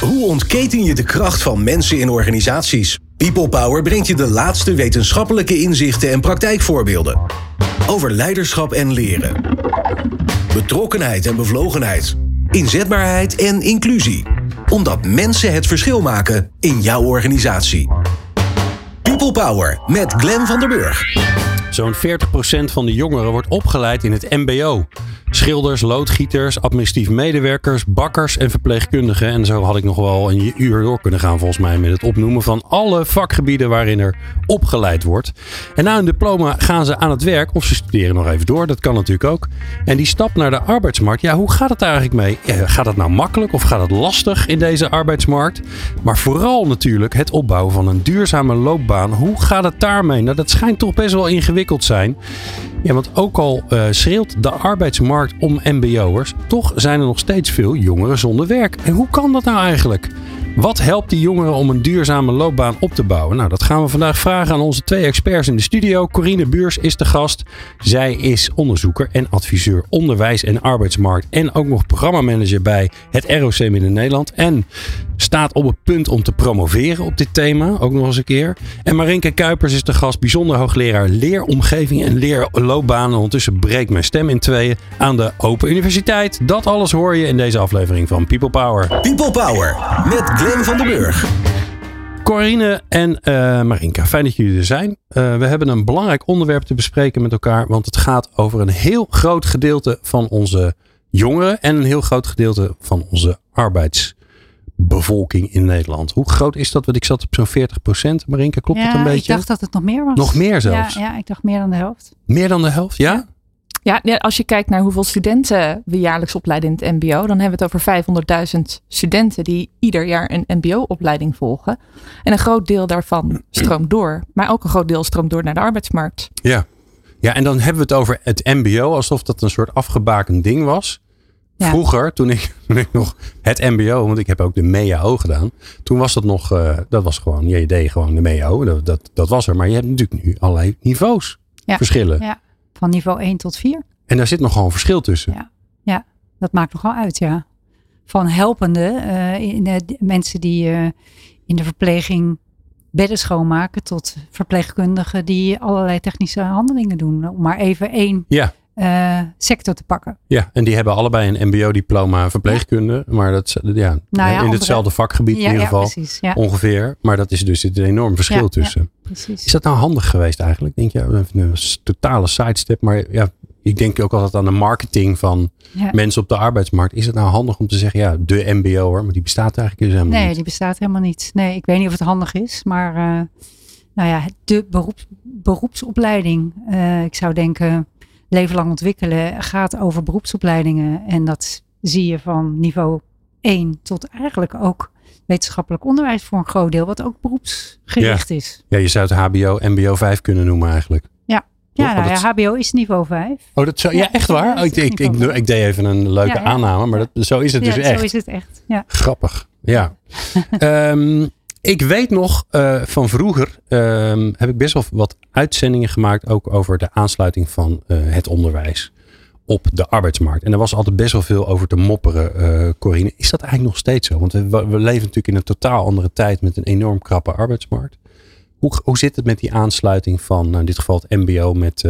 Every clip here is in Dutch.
Hoe ontketen je de kracht van mensen in organisaties? People Power brengt je de laatste wetenschappelijke inzichten en praktijkvoorbeelden. Over leiderschap en leren. Betrokkenheid en bevlogenheid. Inzetbaarheid en inclusie. Omdat mensen het verschil maken in jouw organisatie. People Power met Glen van der Burg. Zo'n 40% van de jongeren wordt opgeleid in het MBO. Schilders, loodgieters, administratief medewerkers, bakkers en verpleegkundigen. En zo had ik nog wel een uur door kunnen gaan volgens mij met het opnoemen van alle vakgebieden waarin er opgeleid wordt. En na een diploma gaan ze aan het werk of ze studeren nog even door. Dat kan natuurlijk ook. En die stap naar de arbeidsmarkt, ja, hoe gaat het daar eigenlijk mee? Gaat het nou makkelijk of gaat het lastig in deze arbeidsmarkt? Maar vooral natuurlijk het opbouwen van een duurzame loopbaan. Hoe gaat het daarmee? Nou, dat schijnt toch best wel ingewikkeld zijn. Ja, want ook al uh, schreeuwt de arbeidsmarkt om MBO'ers, toch zijn er nog steeds veel jongeren zonder werk. En hoe kan dat nou eigenlijk? Wat helpt die jongeren om een duurzame loopbaan op te bouwen? Nou, dat gaan we vandaag vragen aan onze twee experts in de studio. Corine Buurs is de gast. Zij is onderzoeker en adviseur onderwijs en arbeidsmarkt. En ook nog programmamanager bij het ROC Midden-Nederland. En staat op het punt om te promoveren op dit thema. Ook nog eens een keer. En Marinke Kuipers is de gast. Bijzonder hoogleraar leeromgeving en leerloopbanen. Ondertussen breekt mijn stem in tweeën aan de Open Universiteit. Dat alles hoor je in deze aflevering van People Power. People Power met Glenn van den Burg. Corine en uh, Marinka, fijn dat jullie er zijn. Uh, we hebben een belangrijk onderwerp te bespreken met elkaar, want het gaat over een heel groot gedeelte van onze jongeren en een heel groot gedeelte van onze arbeidsbevolking in Nederland. Hoe groot is dat? Want ik zat op zo'n 40 procent. Marinka, klopt ja, dat een beetje? ik dacht dat het nog meer was. Nog meer zelfs? Ja, ja ik dacht meer dan de helft. Meer dan de helft, ja? Ja, als je kijkt naar hoeveel studenten we jaarlijks opleiden in het MBO, dan hebben we het over 500.000 studenten die ieder jaar een MBO-opleiding volgen. En een groot deel daarvan stroomt door, maar ook een groot deel stroomt door naar de arbeidsmarkt. Ja, ja en dan hebben we het over het MBO alsof dat een soort afgebakend ding was. Ja. Vroeger, toen ik, toen ik nog het MBO, want ik heb ook de MEAO gedaan. Toen was dat nog, uh, dat was gewoon, je deed gewoon de MEAO, dat, dat, dat was er. Maar je hebt natuurlijk nu allerlei niveaus, ja. verschillen. Ja. Van niveau 1 tot 4. En daar zit nogal een verschil tussen. Ja, ja dat maakt nogal uit, ja. Van helpende uh, in mensen die uh, in de verpleging bedden schoonmaken tot verpleegkundigen die allerlei technische handelingen doen. Om maar even één ja. Uh, sector te pakken. Ja, en die hebben allebei een MBO-diploma verpleegkunde. Ja. Maar dat ja, nou ja in hetzelfde vakgebied in ieder geval. Precies, ongeveer. Maar dat is dus een enorm verschil tussen. Precies. Is dat nou handig geweest eigenlijk? Denk je, een totale sidestep. Maar ja, ik denk ook altijd aan de marketing van ja. mensen op de arbeidsmarkt. Is het nou handig om te zeggen, ja, de MBO hoor, maar die bestaat eigenlijk dus helemaal nee, niet? Nee, die bestaat helemaal niet. Nee, ik weet niet of het handig is, maar uh, nou ja, de beroeps, beroepsopleiding. Uh, ik zou denken, leven lang ontwikkelen gaat over beroepsopleidingen. En dat zie je van niveau 1 tot eigenlijk ook wetenschappelijk onderwijs voor een groot deel, wat ook beroepsgericht ja. is. Ja, je zou het HBO, MBO 5 kunnen noemen eigenlijk. Ja, ja, nou, ja, HBO is niveau 5. Oh, dat zo, ja, ja, echt waar? Oh, ik, ik, ik, ik, deed even een leuke aanname, maar dat, zo is het dus echt. Zo is het echt. Ja. Grappig. Ja. um, ik weet nog uh, van vroeger um, heb ik best wel wat uitzendingen gemaakt ook over de aansluiting van uh, het onderwijs op de arbeidsmarkt. En er was altijd best wel veel over te mopperen, uh, Corine. Is dat eigenlijk nog steeds zo? Want we, we leven natuurlijk in een totaal andere tijd met een enorm krappe arbeidsmarkt. Hoe, hoe zit het met die aansluiting van nou in dit geval het MBO met,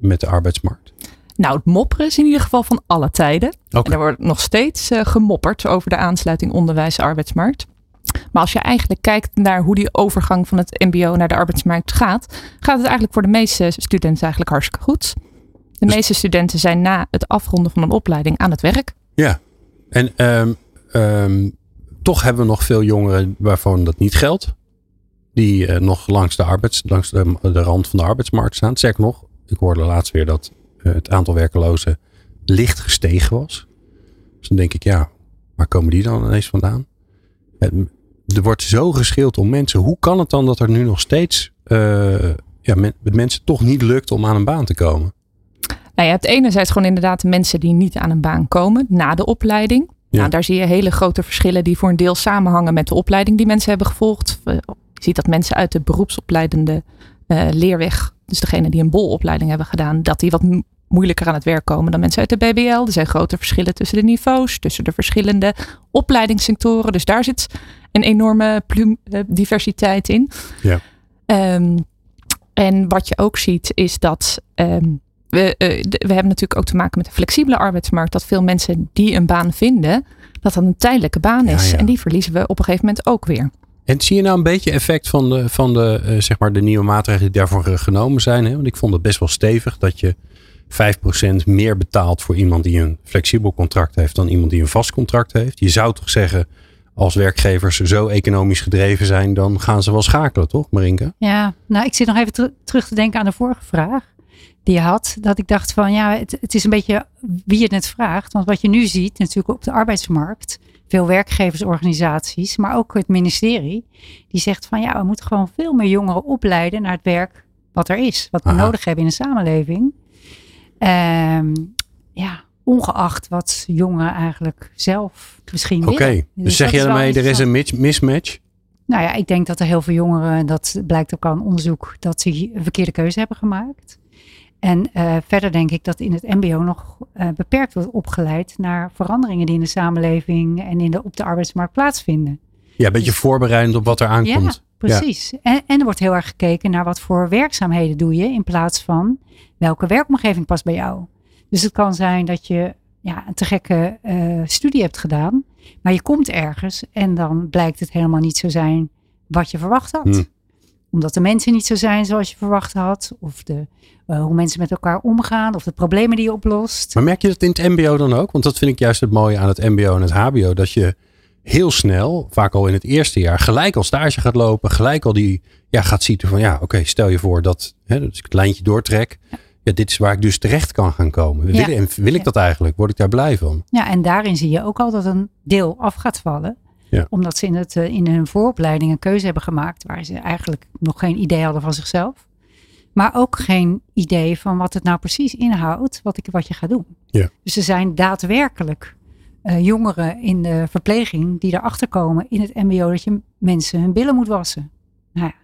met de arbeidsmarkt? Nou, het mopperen is in ieder geval van alle tijden. Okay. En er wordt nog steeds uh, gemopperd over de aansluiting onderwijs-arbeidsmarkt. Maar als je eigenlijk kijkt naar hoe die overgang van het MBO naar de arbeidsmarkt gaat, gaat het eigenlijk voor de meeste studenten eigenlijk hartstikke goed. De dus meeste studenten zijn na het afronden van een opleiding aan het werk. Ja, en um, um, toch hebben we nog veel jongeren waarvan dat niet geldt. Die uh, nog langs, de, arbeids, langs de, de, rand van de arbeidsmarkt staan. Zeg nog, ik hoorde laatst weer dat uh, het aantal werkelozen licht gestegen was. Dus dan denk ik, ja, waar komen die dan ineens vandaan? Er wordt zo geschild om mensen. Hoe kan het dan dat er nu nog steeds uh, ja, men, mensen toch niet lukt om aan een baan te komen? Nou, je hebt enerzijds gewoon inderdaad de mensen die niet aan een baan komen na de opleiding. Ja. Nou, daar zie je hele grote verschillen die voor een deel samenhangen met de opleiding die mensen hebben gevolgd. Je ziet dat mensen uit de beroepsopleidende uh, leerweg, dus degene die een bolopleiding hebben gedaan, dat die wat moeilijker aan het werk komen dan mensen uit de BBL. Er zijn grote verschillen tussen de niveaus, tussen de verschillende opleidingssectoren. Dus daar zit een enorme uh, diversiteit in. Ja. Um, en wat je ook ziet is dat um, we, uh, de, we hebben natuurlijk ook te maken met een flexibele arbeidsmarkt. Dat veel mensen die een baan vinden, dat dat een tijdelijke baan is. Ja, ja. En die verliezen we op een gegeven moment ook weer. En zie je nou een beetje effect van de, van de, uh, zeg maar de nieuwe maatregelen die daarvoor genomen zijn? Hè? Want ik vond het best wel stevig dat je 5% meer betaalt voor iemand die een flexibel contract heeft dan iemand die een vast contract heeft. Je zou toch zeggen, als werkgevers zo economisch gedreven zijn, dan gaan ze wel schakelen, toch, Marinke? Ja, nou, ik zit nog even ter terug te denken aan de vorige vraag die je had. Dat ik dacht van, ja, het, het is een beetje wie het vraagt. Want wat je nu ziet, natuurlijk op de arbeidsmarkt, veel werkgeversorganisaties, maar ook het ministerie, die zegt van, ja, we moeten gewoon veel meer jongeren opleiden naar het werk wat er is, wat we Aha. nodig hebben in de samenleving. Um, ja, ongeacht wat jongeren eigenlijk zelf misschien Oké, okay. dus, dus zeg je daarmee, er is een mismatch? Nou ja, ik denk dat er heel veel jongeren, dat blijkt ook aan onderzoek, dat ze een verkeerde keuze hebben gemaakt. En uh, verder denk ik dat in het MBO nog uh, beperkt wordt opgeleid naar veranderingen die in de samenleving en in de, op de arbeidsmarkt plaatsvinden. Ja, een beetje dus, voorbereidend op wat er aankomt. Ja, precies. Ja. En, en er wordt heel erg gekeken naar wat voor werkzaamheden doe je in plaats van welke werkomgeving past bij jou. Dus het kan zijn dat je ja, een te gekke uh, studie hebt gedaan, maar je komt ergens en dan blijkt het helemaal niet zo zijn wat je verwacht had. Hmm. Omdat de mensen niet zo zijn zoals je verwacht had, of de, uh, hoe mensen met elkaar omgaan, of de problemen die je oplost. Maar merk je dat in het MBO dan ook? Want dat vind ik juist het mooie aan het MBO en het HBO, dat je heel snel, vaak al in het eerste jaar, gelijk al stage gaat lopen, gelijk al die, ja, gaat zien van, ja, oké, okay, stel je voor dat, hè, dat ik het lijntje doortrek. Ja ja, dit is waar ik dus terecht kan gaan komen. Ja. Wil, wil ik dat eigenlijk? Word ik daar blij van? Ja, en daarin zie je ook al dat een deel af gaat vallen. Ja. Omdat ze in, het, eh, in hun vooropleiding een keuze hebben gemaakt waar ze eigenlijk nog geen idee hadden van zichzelf. Maar ook geen idee van wat het nou precies inhoudt, wat, ik, wat je gaat doen. Ja. Dus er zijn daadwerkelijk uh, jongeren in de verpleging die erachter komen in het MBO dat je mensen hun billen moet wassen. Nou ja,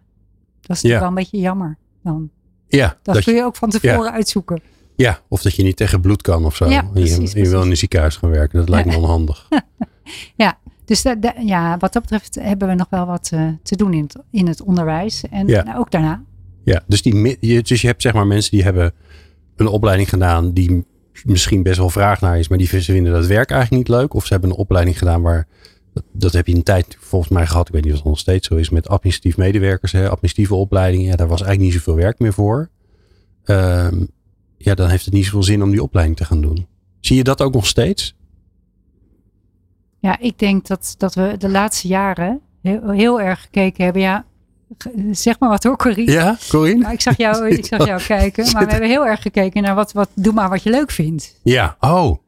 dat is natuurlijk wel een beetje jammer dan. Ja, dat, dat kun je, ook van tevoren ja. uitzoeken. Ja, of dat je niet tegen bloed kan of zo. Ja, precies, je, je wil in een ziekenhuis gaan werken. Dat lijkt me onhandig. ja, dus ja, wat dat betreft hebben we nog wel wat uh, te doen in het, in het onderwijs. En ja. nou, ook daarna. Ja, dus, die, je, dus je hebt zeg maar mensen die hebben een opleiding gedaan die misschien best wel vraag naar is, maar die vinden dat werk eigenlijk niet leuk. Of ze hebben een opleiding gedaan waar, dat, heb je een tijd volgens mij gehad, ik weet niet of het nog steeds zo is, met administratief medewerkers, hè, administratieve opleidingen. Ja, daar was eigenlijk niet zoveel werk meer voor. Um, ja, dan heeft het niet zoveel zin om die opleiding te gaan doen. Zie je dat ook nog steeds? Ja, ik denk dat, dat we de laatste jaren heel, heel erg gekeken hebben. Ja, zeg maar wat hoor, Corine. Ja, Corine? Maar ik zag jou, ik zag jou kijken. Maar we hebben heel erg gekeken naar wat, wat doe maar wat je leuk vindt. Ja, oh.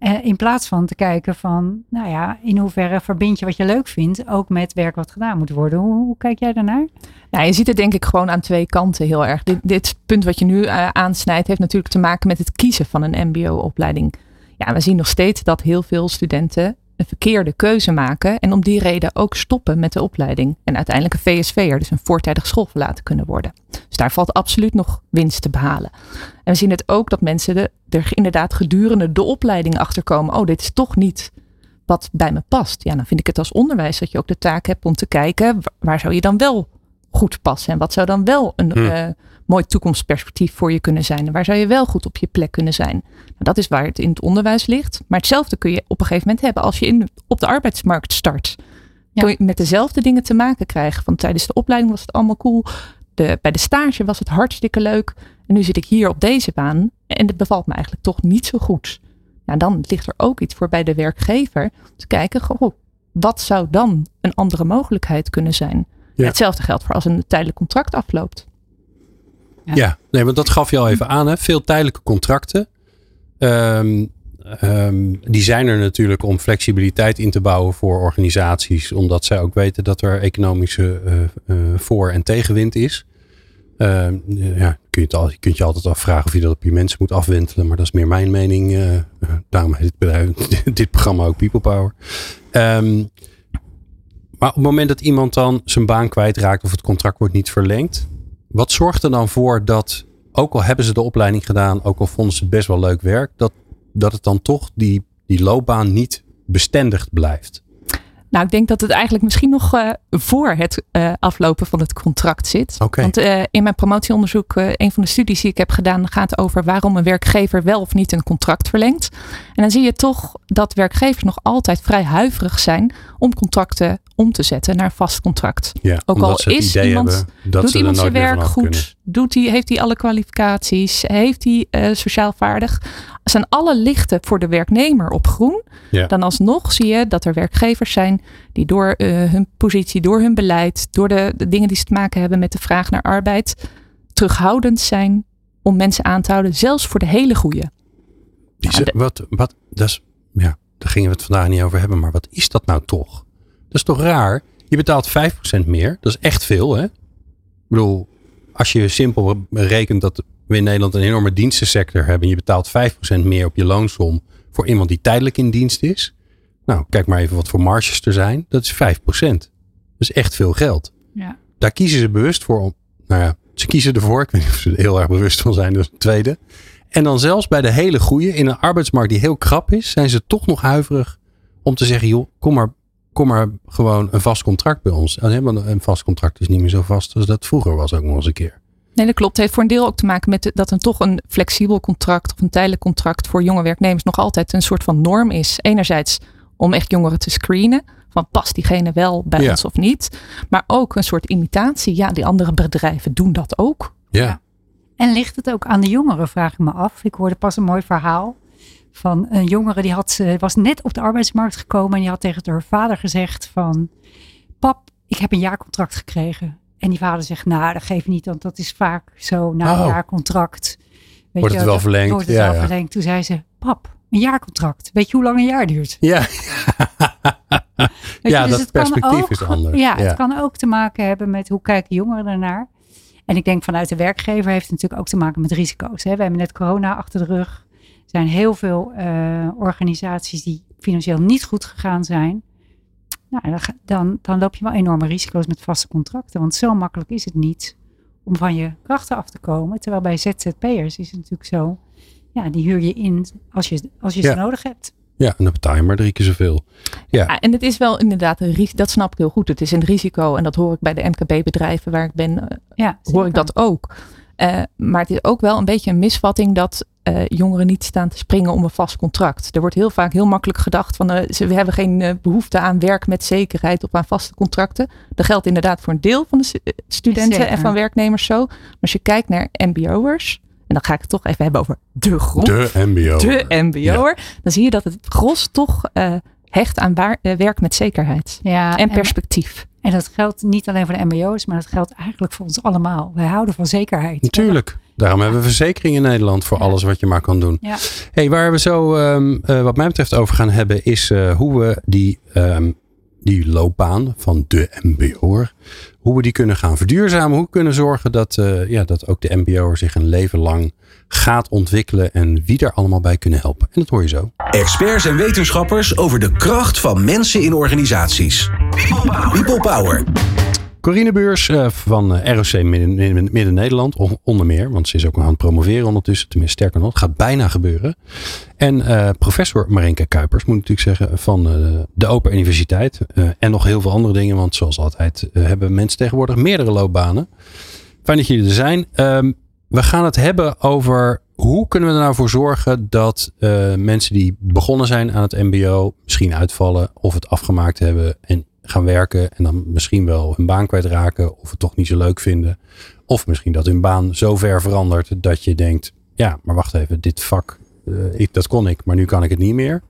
Uh, in plaats van te kijken van, nou ja, in hoeverre verbind je wat je leuk vindt, ook met werk wat gedaan moet worden. Hoe, kijk jij daarnaar? Nou, je ziet het denk ik gewoon aan twee kanten heel erg. Dit, dit punt wat je nu uh, aansnijdt heeft natuurlijk te maken met het kiezen van een mbo-opleiding. Ja, we zien nog steeds dat heel veel studenten een verkeerde keuze maken en om die reden ook stoppen met de opleiding. En uiteindelijk een VSV'er, dus een voortijdig schoolverlaten kunnen worden. Dus daar valt absoluut nog winst te behalen. En we zien het ook dat mensen de, er inderdaad gedurende de opleiding achterkomen. Oh, dit is toch niet wat bij me past. Ja, dan vind ik het als onderwijs dat je ook de taak hebt om te kijken waar zou je dan wel goed passen? En wat zou dan wel een hmm. uh, mooi toekomstperspectief voor je kunnen zijn? En waar zou je wel goed op je plek kunnen zijn? Nou, dat is waar het in het onderwijs ligt. Maar hetzelfde kun je op een gegeven moment hebben als je in, op de arbeidsmarkt start. Ja. Kun je met dezelfde dingen te maken krijgen. Van tijdens de opleiding was het allemaal cool. De, bij de stage was het hartstikke leuk. En nu zit ik hier op deze baan. En het bevalt me eigenlijk toch niet zo goed. Nou, dan ligt er ook iets voor bij de werkgever. Te kijken, goh, wat zou dan een andere mogelijkheid kunnen zijn? Ja. Hetzelfde geldt voor als een tijdelijk contract afloopt. Ja, nee, want dat gaf je al even aan. Hè? Veel tijdelijke contracten. Um, um, die zijn er natuurlijk om flexibiliteit in te bouwen voor organisaties. Omdat zij ook weten dat er economische uh, uh, voor- en tegenwind is. Uh, ja, kun je, het je kunt je altijd afvragen of je dat op je mensen moet afwentelen. Maar dat is meer mijn mening. Uh, daarom heet dit, dit programma ook People Power. Maar op het moment dat iemand dan zijn baan kwijtraakt of het contract wordt niet verlengd, wat zorgt er dan voor dat ook al hebben ze de opleiding gedaan, ook al vonden ze best wel leuk werk, dat, dat het dan toch die, die loopbaan niet bestendig blijft? Nou, ik denk dat het eigenlijk misschien nog uh, voor het uh, aflopen van het contract zit. Okay. Want uh, in mijn promotieonderzoek, een van de studies die ik heb gedaan, gaat over waarom een werkgever wel of niet een contract verlengt. En dan zie je toch dat werkgevers nog altijd vrij huiverig zijn om contracten om te zetten naar vast contract. Ja, Ook al is iemand, doet ze iemand zijn werk goed, doet hij, heeft hij alle kwalificaties, heeft hij eh, sociaal vaardig, zijn alle lichten voor de werknemer op groen, Ja. dan alsnog zie je dat er werkgevers zijn die door eh, hun positie, door hun beleid, door de, de dingen die ze te maken hebben met de vraag naar arbeid, terughoudend zijn om mensen aan te houden, zelfs voor de hele goede. Wat, wat, dat is, ja, daar gingen we het vandaag niet over hebben, maar wat is dat nou toch? Dat is toch raar? Je betaalt 5% meer, dat is echt veel, hè? Ik bedoel, als je simpel rekent dat we in Nederland een enorme dienstensector hebben en je betaalt 5% meer op je loonsom voor iemand die tijdelijk in dienst is. Nou, kijk maar even wat voor marges er zijn. Dat is 5%. Dat is echt veel geld. Ja. Daar kiezen ze bewust voor. Om, nou ja, ze kiezen ervoor. Ik weet niet of ze er heel erg bewust van zijn. Dat is een tweede. En dan zelfs bij de hele goede, in een arbeidsmarkt die heel krap is, zijn ze toch nog huiverig om te zeggen, joh, kom maar, kom maar gewoon een vast contract bij ons. En helemaal een vast contract is niet meer zo vast als dat vroeger was ook nog eens een keer. Nee, dat klopt. Het heeft voor een deel ook te maken met dat een toch een flexibel contract of een tijdelijk contract voor jonge werknemers nog altijd een soort van norm is. Enerzijds om echt jongeren te screenen. Van past diegene wel bij Ja. ons of niet? Maar ook een soort imitatie. Ja, die andere bedrijven doen dat ook. Ja, Ja. En ligt het ook aan de jongeren, vraag ik me af. Ik hoorde pas een mooi verhaal van een jongere die had, was net op de arbeidsmarkt gekomen en die had tegen haar vader gezegd van, pap, ik heb een jaarcontract gekregen. En die vader zegt, nou, dat geef je niet, want dat is vaak zo na een Oh. jaarcontract. Weet Wordt het wel verlengd? Wordt het Ja, wel ja. verlengd. Toen zei ze, pap, een jaarcontract. Weet je hoe lang een jaar duurt? ja. Ja, dus dat het perspectief ook- is anders. Ja, Ja. het kan ook te maken hebben met hoe kijken jongeren ernaar. En ik denk vanuit de werkgever heeft het natuurlijk ook te maken met risico's. Hè. We hebben net corona achter de rug. Er zijn heel veel eh, organisaties die financieel niet goed gegaan zijn. Nou, dan, dan, dan loop je wel enorme risico's met vaste contracten. Want zo makkelijk is het niet om van je krachten af te komen. Terwijl bij ZZP'ers is het natuurlijk zo. Ja, die huur je in als je, als je Ja. ze nodig hebt. ja, en dan betaal je maar drie keer zoveel. Ja, Ja, en het is wel inderdaad een risico. Dat snap ik heel goed. Het is een risico. En dat hoor ik bij de MKB-bedrijven waar ik ben. eh, Ja, hoor ik dat ook. Eh, maar het is ook wel een beetje een misvatting dat eh, jongeren niet staan te springen om een vast contract. Er wordt heel vaak heel makkelijk gedacht van eh, ze, we hebben geen eh, behoefte aan werk met zekerheid of aan vaste contracten. Dat geldt inderdaad voor een deel van de stu- studenten Zeker. en van werknemers zo. Maar als je kijkt naar MBO'ers, en dan ga ik het toch even hebben over de groep, de MBO. de MBO'er, dan zie je dat het gros toch eh, hecht aan waar, werk met zekerheid Ja, en perspectief. En dat geldt niet alleen voor de MBO's, maar dat geldt eigenlijk voor ons allemaal. Wij houden van zekerheid. Natuurlijk. Daarom hebben we verzekering in Nederland voor Ja. alles wat je maar kan doen. Ja. Hey, waar we zo, ehm, eh, wat mij betreft, over gaan hebben, is eh, hoe we die, ehm, die loopbaan van de MBO'er, hoe we die kunnen gaan verduurzamen. Hoe we kunnen zorgen dat, eh, ja, dat ook de MBO'er zich een leven lang gaat ontwikkelen en wie er allemaal bij kunnen helpen. En dat hoor je zo. Experts en wetenschappers over de kracht van mensen in organisaties. People Power. Corine Beurs eh, van eh, ROC Midden- Midden- Midden-Nederland, on- onder meer, want ze is ook aan het promoveren ondertussen, tenminste sterker nog, gaat bijna gebeuren. En eh, professor Marinka Kuipers, moet ik natuurlijk zeggen, van de Open Universiteit. en nog heel veel andere dingen, want zoals altijd hebben mensen tegenwoordig meerdere loopbanen. Fijn dat jullie er zijn. Ehm, we gaan het hebben over hoe kunnen we er nou voor zorgen dat mensen die begonnen zijn aan het MBO misschien uitvallen of het afgemaakt hebben en gaan werken en dan misschien wel hun baan kwijtraken of het toch niet zo leuk vinden. Of misschien dat hun baan zo ver verandert dat je denkt, ja, maar wacht even, dit vak, eh, ik, dat kon ik, maar nu kan ik het niet meer.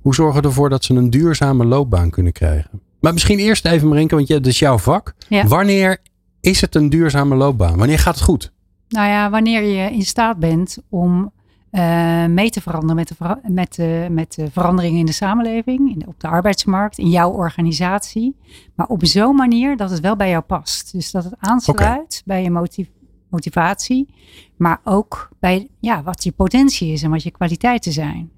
Hoe zorgen we ervoor dat ze een duurzame loopbaan kunnen krijgen? Maar misschien eerst even Marinke, want je- dat is jouw vak. Ja. Wanneer is het een duurzame loopbaan? Wanneer gaat het goed? Nou ja, wanneer je in staat bent om eh, mee te veranderen met de, vera- met, de, met de veranderingen in de samenleving, in de- op de arbeidsmarkt, in jouw organisatie. Maar op zo'n manier dat het wel bij jou past. Dus dat het aansluit bij je motiv- motivatie, maar ook bij ja, wat je potentie is en wat je kwaliteiten zijn.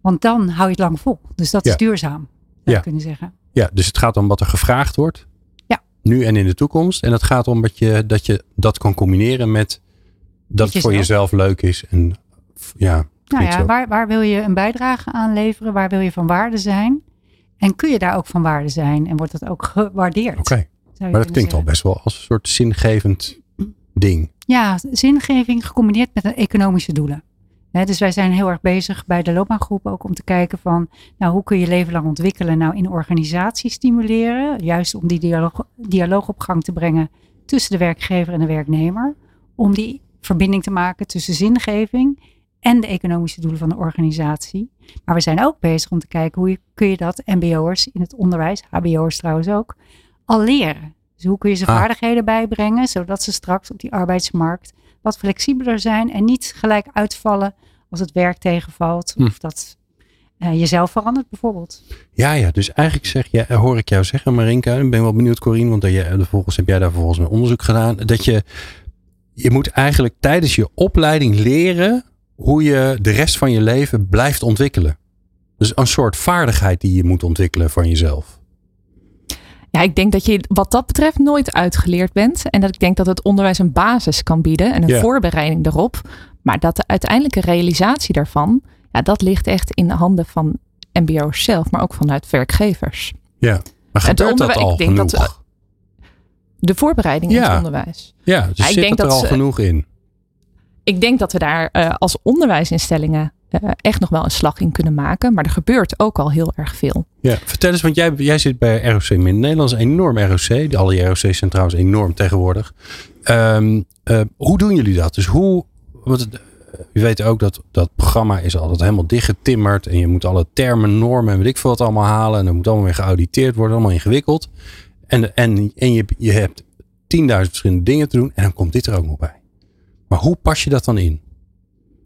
Want dan hou je het lang vol. Dus dat Ja. is duurzaam, zou Ja. je kunnen zeggen. Ja, dus het gaat om wat er gevraagd wordt. Ja. Nu en in de toekomst. En het gaat om dat je dat, je dat kan combineren met dat het voor jezelf leuk is. En ja, nou ja, waar, waar wil je een bijdrage aan leveren? Waar wil je van waarde zijn? En kun je daar ook van waarde zijn? En wordt dat ook gewaardeerd? Oké, maar dat klinkt al best wel als een soort zingevend ding. Ja, zingeving gecombineerd met economische doelen. dus wij zijn heel erg bezig bij de loopbaangroep ook om te kijken van, nou, hoe kun je leven lang ontwikkelen? Nou, in organisatie stimuleren, juist om die dialoog, dialoog op gang te brengen tussen de werkgever en de werknemer. Om die verbinding te maken tussen zingeving en de economische doelen van de organisatie. Maar we zijn ook bezig om te kijken hoe je, kun je dat mbo'ers in het onderwijs, hbo'ers trouwens ook, al leren. Dus hoe kun je ze ah. vaardigheden bijbrengen, zodat ze straks op die arbeidsmarkt wat flexibeler zijn en niet gelijk uitvallen als het werk tegenvalt hm. of dat uh, jezelf verandert bijvoorbeeld. Ja, ja, dus eigenlijk zeg je, hoor ik jou zeggen, Marinka, ik ben wel benieuwd, Corine, want vervolgens heb jij daar vervolgens een onderzoek gedaan, dat je, je moet eigenlijk tijdens je opleiding leren hoe je de rest van je leven blijft ontwikkelen. Dus een soort vaardigheid die je moet ontwikkelen van jezelf. Ja, ik denk dat je wat dat betreft nooit uitgeleerd bent. En dat ik denk dat het onderwijs een basis kan bieden en een voorbereiding erop. Maar dat de uiteindelijke realisatie daarvan, ja, dat ligt echt in de handen van MBO's zelf, maar ook vanuit werkgevers. Ja, maar gebeurt dat al ik denk genoeg? Dat, de voorbereiding in het onderwijs. Ja, dus ja, ik zit denk er dat al genoeg in ik denk dat we daar uh, als onderwijsinstellingen uh, echt nog wel een slag in kunnen maken. Maar er gebeurt ook al heel erg veel. Ja, vertel eens, want jij, jij zit bij ROC Min. Nederland is een enorm ROC. Alle ROC's zijn trouwens enorm tegenwoordig. Um, uh, hoe doen jullie dat? Dus hoe... Wat, je weet ook dat dat programma is altijd helemaal dichtgetimmerd. En je moet alle termen, normen en weet ik veel wat allemaal halen. En dat moet allemaal weer geauditeerd worden. Allemaal ingewikkeld. En, en, en je, je hebt 10.000 verschillende dingen te doen. En dan komt dit er ook nog bij. Maar hoe pas je dat dan in?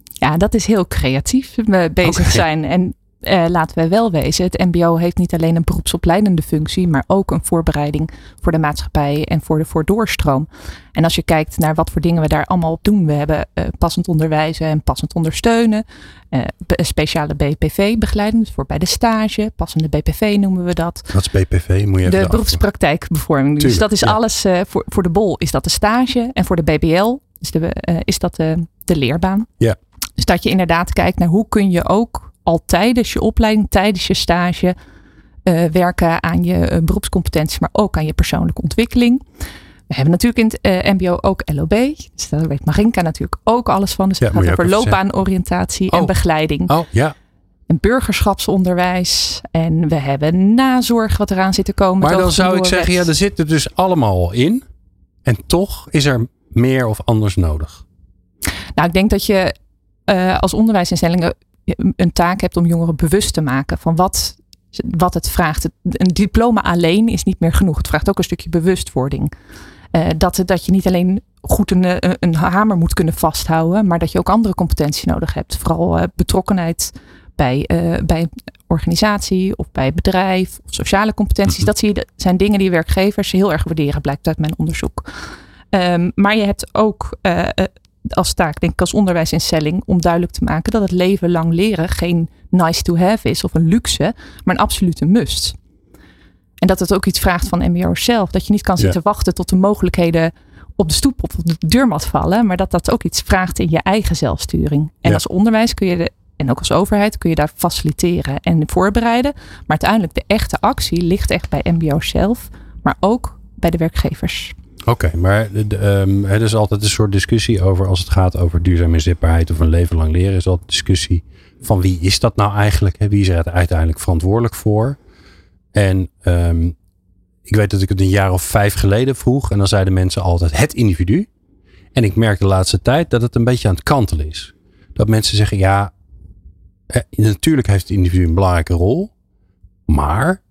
Ja, dat is heel creatief bezig zijn. En uh, laten we wel wezen, het MBO heeft niet alleen een beroepsopleidende functie, maar ook een voorbereiding voor de maatschappij en voor de voordoorstroom. En als je kijkt naar wat voor dingen we daar allemaal op doen, we hebben uh, passend onderwijzen en passend ondersteunen, uh, speciale BPV-begeleiding, dus voor bij de stage, passende BPV noemen we dat. Wat is BPV? Moet je de beroepspraktijkbevorming. Dus dat is alles voor, voor de BOL is dat de stage en voor de BBL is, de, is dat de, de leerbaan. Ja. Dus dat je inderdaad kijkt naar hoe kun je ook al tijdens je opleiding, tijdens je stage uh, werken aan je uh, beroepscompetenties, maar ook aan je persoonlijke ontwikkeling. We hebben natuurlijk in het uh, MBO ook LOB. Dus daar weet Marinka natuurlijk ook alles van. Dus het gaat over loopbaanoriëntatie en oh. begeleiding. Oh, ja. En burgerschapsonderwijs. En we hebben nazorg wat eraan zit te komen. Maar dan zou ik zeggen, ja, er zit er dus allemaal in. En toch is er meer of anders nodig. Nou, ik denk dat je als onderwijsinstellingen een taak hebt om jongeren bewust te maken van wat, wat het vraagt. Een diploma alleen is niet meer genoeg. Het vraagt ook een stukje bewustwording. Uh, dat, dat je niet alleen goed een, eh, een hamer moet kunnen vasthouden, maar dat je ook andere competenties nodig hebt. Vooral uh, betrokkenheid bij, uh, bij organisatie of bij bedrijf of sociale competenties. Dat zie je, zijn dingen die werkgevers heel erg waarderen, blijkt uit mijn onderzoek. Um, maar je hebt ook als taak, denk ik, als onderwijsinstelling, om duidelijk te maken dat het leven lang leren geen nice to have is of een luxe, maar een absolute must. En dat het ook iets vraagt van MBO zelf. Dat je niet kan zitten wachten tot de mogelijkheden op de stoep of op de deurmat vallen, maar dat dat ook iets vraagt in je eigen zelfsturing. En als onderwijs kun je de, en ook als overheid kun je daar faciliteren en voorbereiden. Maar uiteindelijk de echte actie ligt echt bij MBO zelf, maar ook bij de werkgevers. Oké, maar um, er is altijd een soort discussie over als het gaat over duurzame inzetbaarheid of een leven lang leren. Is altijd discussie van wie is dat nou eigenlijk? Wie is er uiteindelijk verantwoordelijk voor? En um, ik weet dat ik het een jaar of vijf geleden vroeg en dan zeiden mensen altijd het individu. En ik merk de laatste tijd dat het een beetje aan het kantelen is. Dat mensen zeggen ja, natuurlijk heeft het individu een belangrijke rol, maar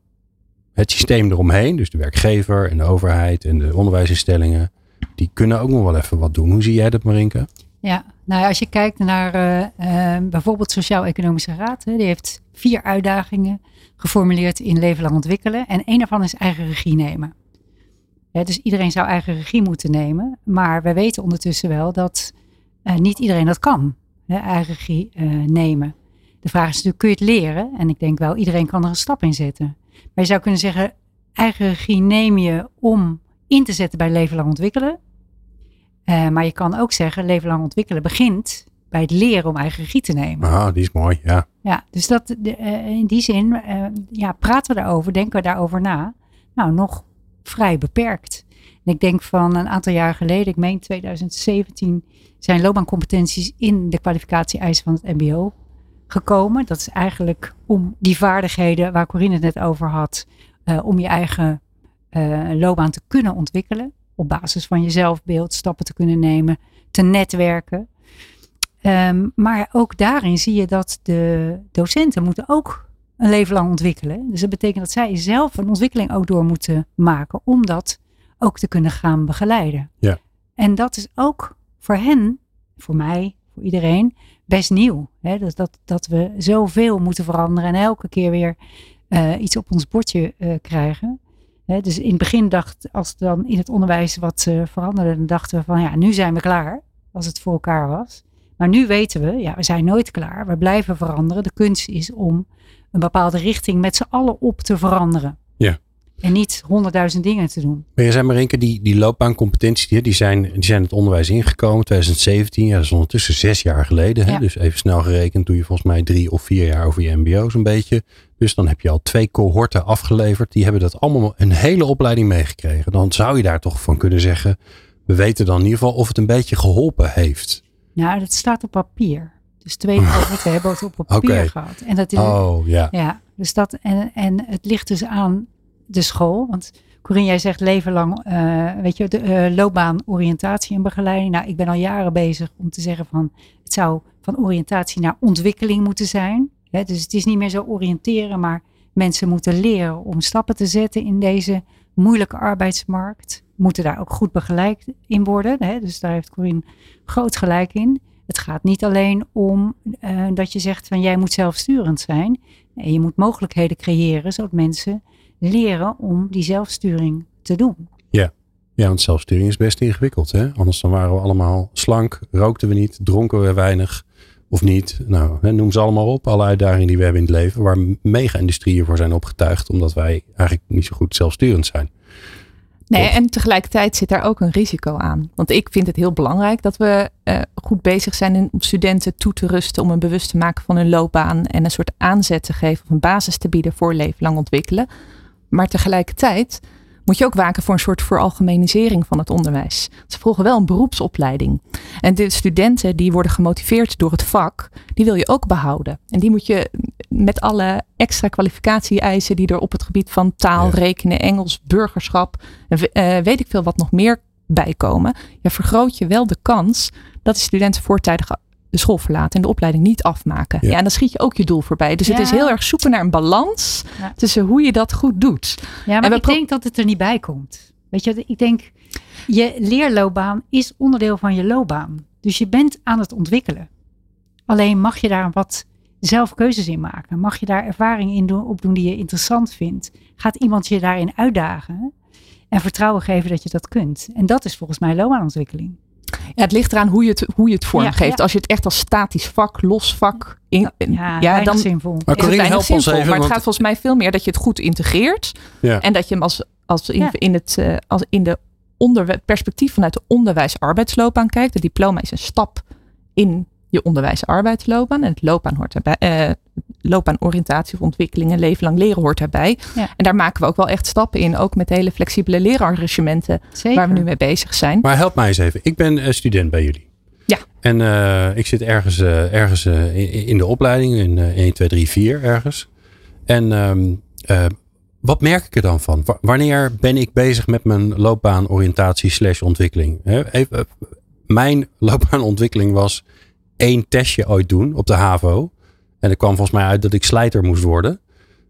het systeem eromheen, dus de werkgever en de overheid en de onderwijsinstellingen, die kunnen ook nog wel even wat doen. Hoe zie jij dat, Marinke? Ja, nou als je kijkt naar uh, uh, bijvoorbeeld Sociaal-Economische Raad, hè, die heeft vier uitdagingen geformuleerd in leven lang ontwikkelen. En een daarvan is eigen regie nemen. dus iedereen zou eigen regie moeten nemen. Maar we weten ondertussen wel dat uh, niet iedereen dat kan, hè, eigen regie nemen. De vraag is natuurlijk, kun je het leren? En ik denk wel, iedereen kan er een stap in zetten. Maar je zou kunnen zeggen, eigen regie neem je om in te zetten bij leven lang ontwikkelen. Eh, maar je kan ook zeggen, leven lang ontwikkelen begint bij het leren om eigen regie te nemen. Ah, die is mooi, ja. Ja, dus dat, de, uh, in die zin uh, ja, praten we daarover, denken we daarover na. Nou, nog vrij beperkt. En ik denk van een aantal jaar geleden, ik meen 2017, zijn loopbaancompetenties in de kwalificatie-eisen van het MBO gekomen. Dat is eigenlijk om die vaardigheden waar Corinne het net over had, uh, om je eigen loopbaan te kunnen ontwikkelen. Op basis van je zelfbeeld stappen te kunnen nemen, te netwerken. Um, maar ook daarin zie je dat de docenten moeten ook een leven lang ontwikkelen. Dus dat betekent dat zij zelf een ontwikkeling ook door moeten maken om dat ook te kunnen gaan begeleiden. Ja. En dat is ook voor hen, voor mij, voor iedereen, best nieuw. Hè? Dat, dat, dat we zoveel moeten veranderen en elke keer weer uh, iets op ons bordje uh, krijgen. Hè? Dus in het begin dacht, als dan in het onderwijs wat uh, veranderde, dan dachten we van ja, nu zijn we klaar, als het voor elkaar was. Maar nu weten we, ja, we zijn nooit klaar. We blijven veranderen. De kunst is om een bepaalde richting met z'n allen op te veranderen. Ja. En niet honderdduizend dingen te doen. Maar je zei Marinke, die, die loopbaancompetenties, die zijn, die zijn het onderwijs ingekomen. 2017, ja, dat is ondertussen zes jaar geleden. Hè? Ja. Dus even snel gerekend doe je volgens mij drie of vier jaar over je mbo zo'n beetje. Dus dan heb je al twee cohorten afgeleverd. Die hebben dat allemaal een hele opleiding meegekregen. Dan zou je daar toch van kunnen zeggen, we weten dan in ieder geval of het een beetje geholpen heeft. Nou, dat staat op papier. Dus twee cohorten hebben het op papier gehad. En dat is, Oh ja. Ja, dus dat, en, en het ligt dus aan de school. Want Corinne, jij zegt leven lang, eh, weet je, de eh, loopbaan, oriëntatie en begeleiding. Nou, ik ben al jaren bezig om te zeggen van, het zou van oriëntatie naar ontwikkeling moeten zijn. Hè, dus het is niet meer zo oriënteren, maar mensen moeten leren om stappen te zetten in deze moeilijke arbeidsmarkt. Moeten daar ook goed begeleid in worden. Hè? Dus daar heeft Corinne groot gelijk in. Het gaat niet alleen om uh, dat je zegt van jij moet zelfsturend zijn. Nee, je moet mogelijkheden creëren zodat mensen leren om die zelfsturing te doen. Ja, want zelfsturing is best ingewikkeld. Hè? Anders dan waren we allemaal slank, rookten we niet, dronken we weinig of niet. Nou, hè, noem ze allemaal op. Alle uitdagingen die we hebben in het leven. Waar mega-industrieën voor zijn opgetuigd. Omdat wij eigenlijk niet zo goed zelfsturend zijn. Nee, en tegelijkertijd zit daar ook een risico aan. Want ik vind het heel belangrijk dat we uh, goed bezig zijn om studenten toe te rusten om een bewust te maken van hun loopbaan en een soort aanzet te geven of een basis te bieden voor leven lang ontwikkelen. Maar tegelijkertijd moet je ook waken voor een soort veralgemenisering van het onderwijs. Ze volgen wel een beroepsopleiding. En de studenten die worden gemotiveerd door het vak, die wil je ook behouden. En die moet je met alle extra kwalificatie-eisen die er op het gebied van taal, Ja. rekenen, Engels, burgerschap, eh, weet ik veel wat nog meer bijkomen. Ja, vergroot je wel de kans dat de studenten voortijdig de school verlaten en de opleiding niet afmaken. Ja. Ja, en dan schiet je ook je doel voorbij. Dus het is heel erg zoeken naar een balans Ja. tussen hoe je dat goed doet. Ja, maar En ik denk dat het er niet bij komt. Weet je, ik denk, je leerloopbaan is onderdeel van je loopbaan. Dus je bent aan het ontwikkelen. Alleen mag je daar wat zelf keuzes in maken. Mag je daar ervaring in doen, opdoen die je interessant vindt. Gaat iemand je daarin uitdagen en vertrouwen geven dat je dat kunt. En dat is volgens mij loopbaanontwikkeling. Ja, het ligt eraan hoe je het, hoe je het vormgeeft. ja. Als je het echt als statisch vak, los vak, in, Ja, dan zinvol. Maar help ons even, Maar het want- gaat volgens mij veel meer dat je het goed integreert. Ja. En dat je hem als, als in, Ja. in, het, eh, als in de onderwe- perspectief vanuit de onderwijs-arbeidsloopbaan kijkt. Het diploma is een stap in je onderwijs-arbeidsloopbaan. En het loopbaan hoort daarbij. eh loopbaan oriëntatie of ontwikkeling en leven lang leren hoort daarbij. Ja. En daar maken we ook wel echt stappen in. Ook met hele flexibele leerarrangementen Zeker. waar we nu mee bezig zijn. Maar help mij eens even. Ik ben eh, student bij jullie. Ja. En eh, ik zit ergens, eh, ergens in, in de opleiding. In eh 1, 2, 3, 4 ergens. En ehm, eh, wat merk ik er dan van? Wa- wanneer ben ik bezig met mijn loopbaanoriëntatie slash ontwikkeling? Hè, even, mijn loopbaanontwikkeling was één testje ooit doen op de HAVO. En er kwam volgens mij uit dat ik slijter moest worden.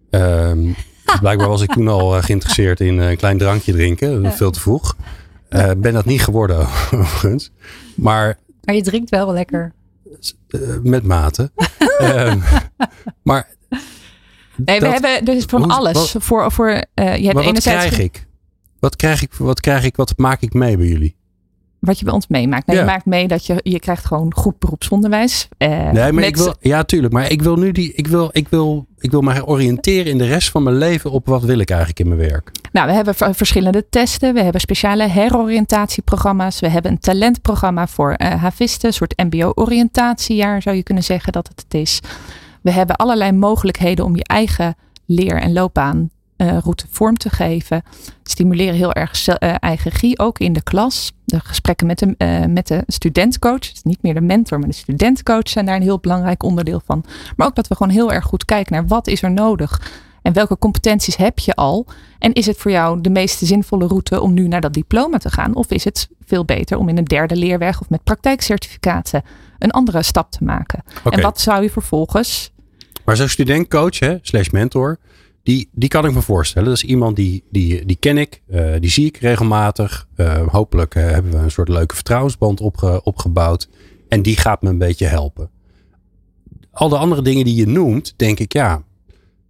Ehm, dus blijkbaar was ik toen al eh, geïnteresseerd in eh, een klein drankje drinken. Ja. Veel te vroeg. Eh, ben dat niet geworden overigens. Maar Maar je drinkt wel lekker. eh, met mate. Ehm, maar Nee, we hebben dus van hoe- alles. wat- voor, voor, eh, je hebt maar wat enerzijds krijg ik? Wat krijg ik? Wat krijg ik? Wat maak ik mee bij jullie? Wat je bij ons meemaakt. Nou, Ja. Je maakt mee dat je, je krijgt gewoon goed beroepsonderwijs. eh, Nee, maar ik wil, ja, tuurlijk. Maar ik wil nu die, ik wil, ik wil, ik wil mij oriënteren in de rest van mijn leven op wat wil ik eigenlijk in mijn werk. Nou, we hebben verschillende testen. We hebben speciale heroriëntatieprogramma's. We hebben een talentprogramma voor uh, havisten. Een soort mbo-oriëntatiejaar zou je kunnen zeggen dat het is. We hebben allerlei mogelijkheden om je eigen leer- en loopbaan uh, route vorm te geven. Stimuleren heel erg uh, eigen regie, ook in de klas. De gesprekken met de, uh, met de studentcoach, dus niet meer de mentor, maar de studentcoach zijn daar een heel belangrijk onderdeel van. Maar ook dat we gewoon heel erg goed kijken naar wat is er nodig en welke competenties heb je al? En is het voor jou de meest zinvolle route om nu naar dat diploma te gaan? Of is het veel beter om in een derde leerweg of met praktijkcertificaten een andere stap te maken? Okay. En wat zou je vervolgens. Maar zo'n studentcoach, hè, slash mentor, die, die kan ik me voorstellen. Dat is iemand die, die, die ken ik, uh, die zie ik regelmatig. Uh, hopelijk uh, hebben we een soort leuke vertrouwensband opge, opgebouwd. En die gaat me een beetje helpen. Al de andere dingen die je noemt, denk ik, ja,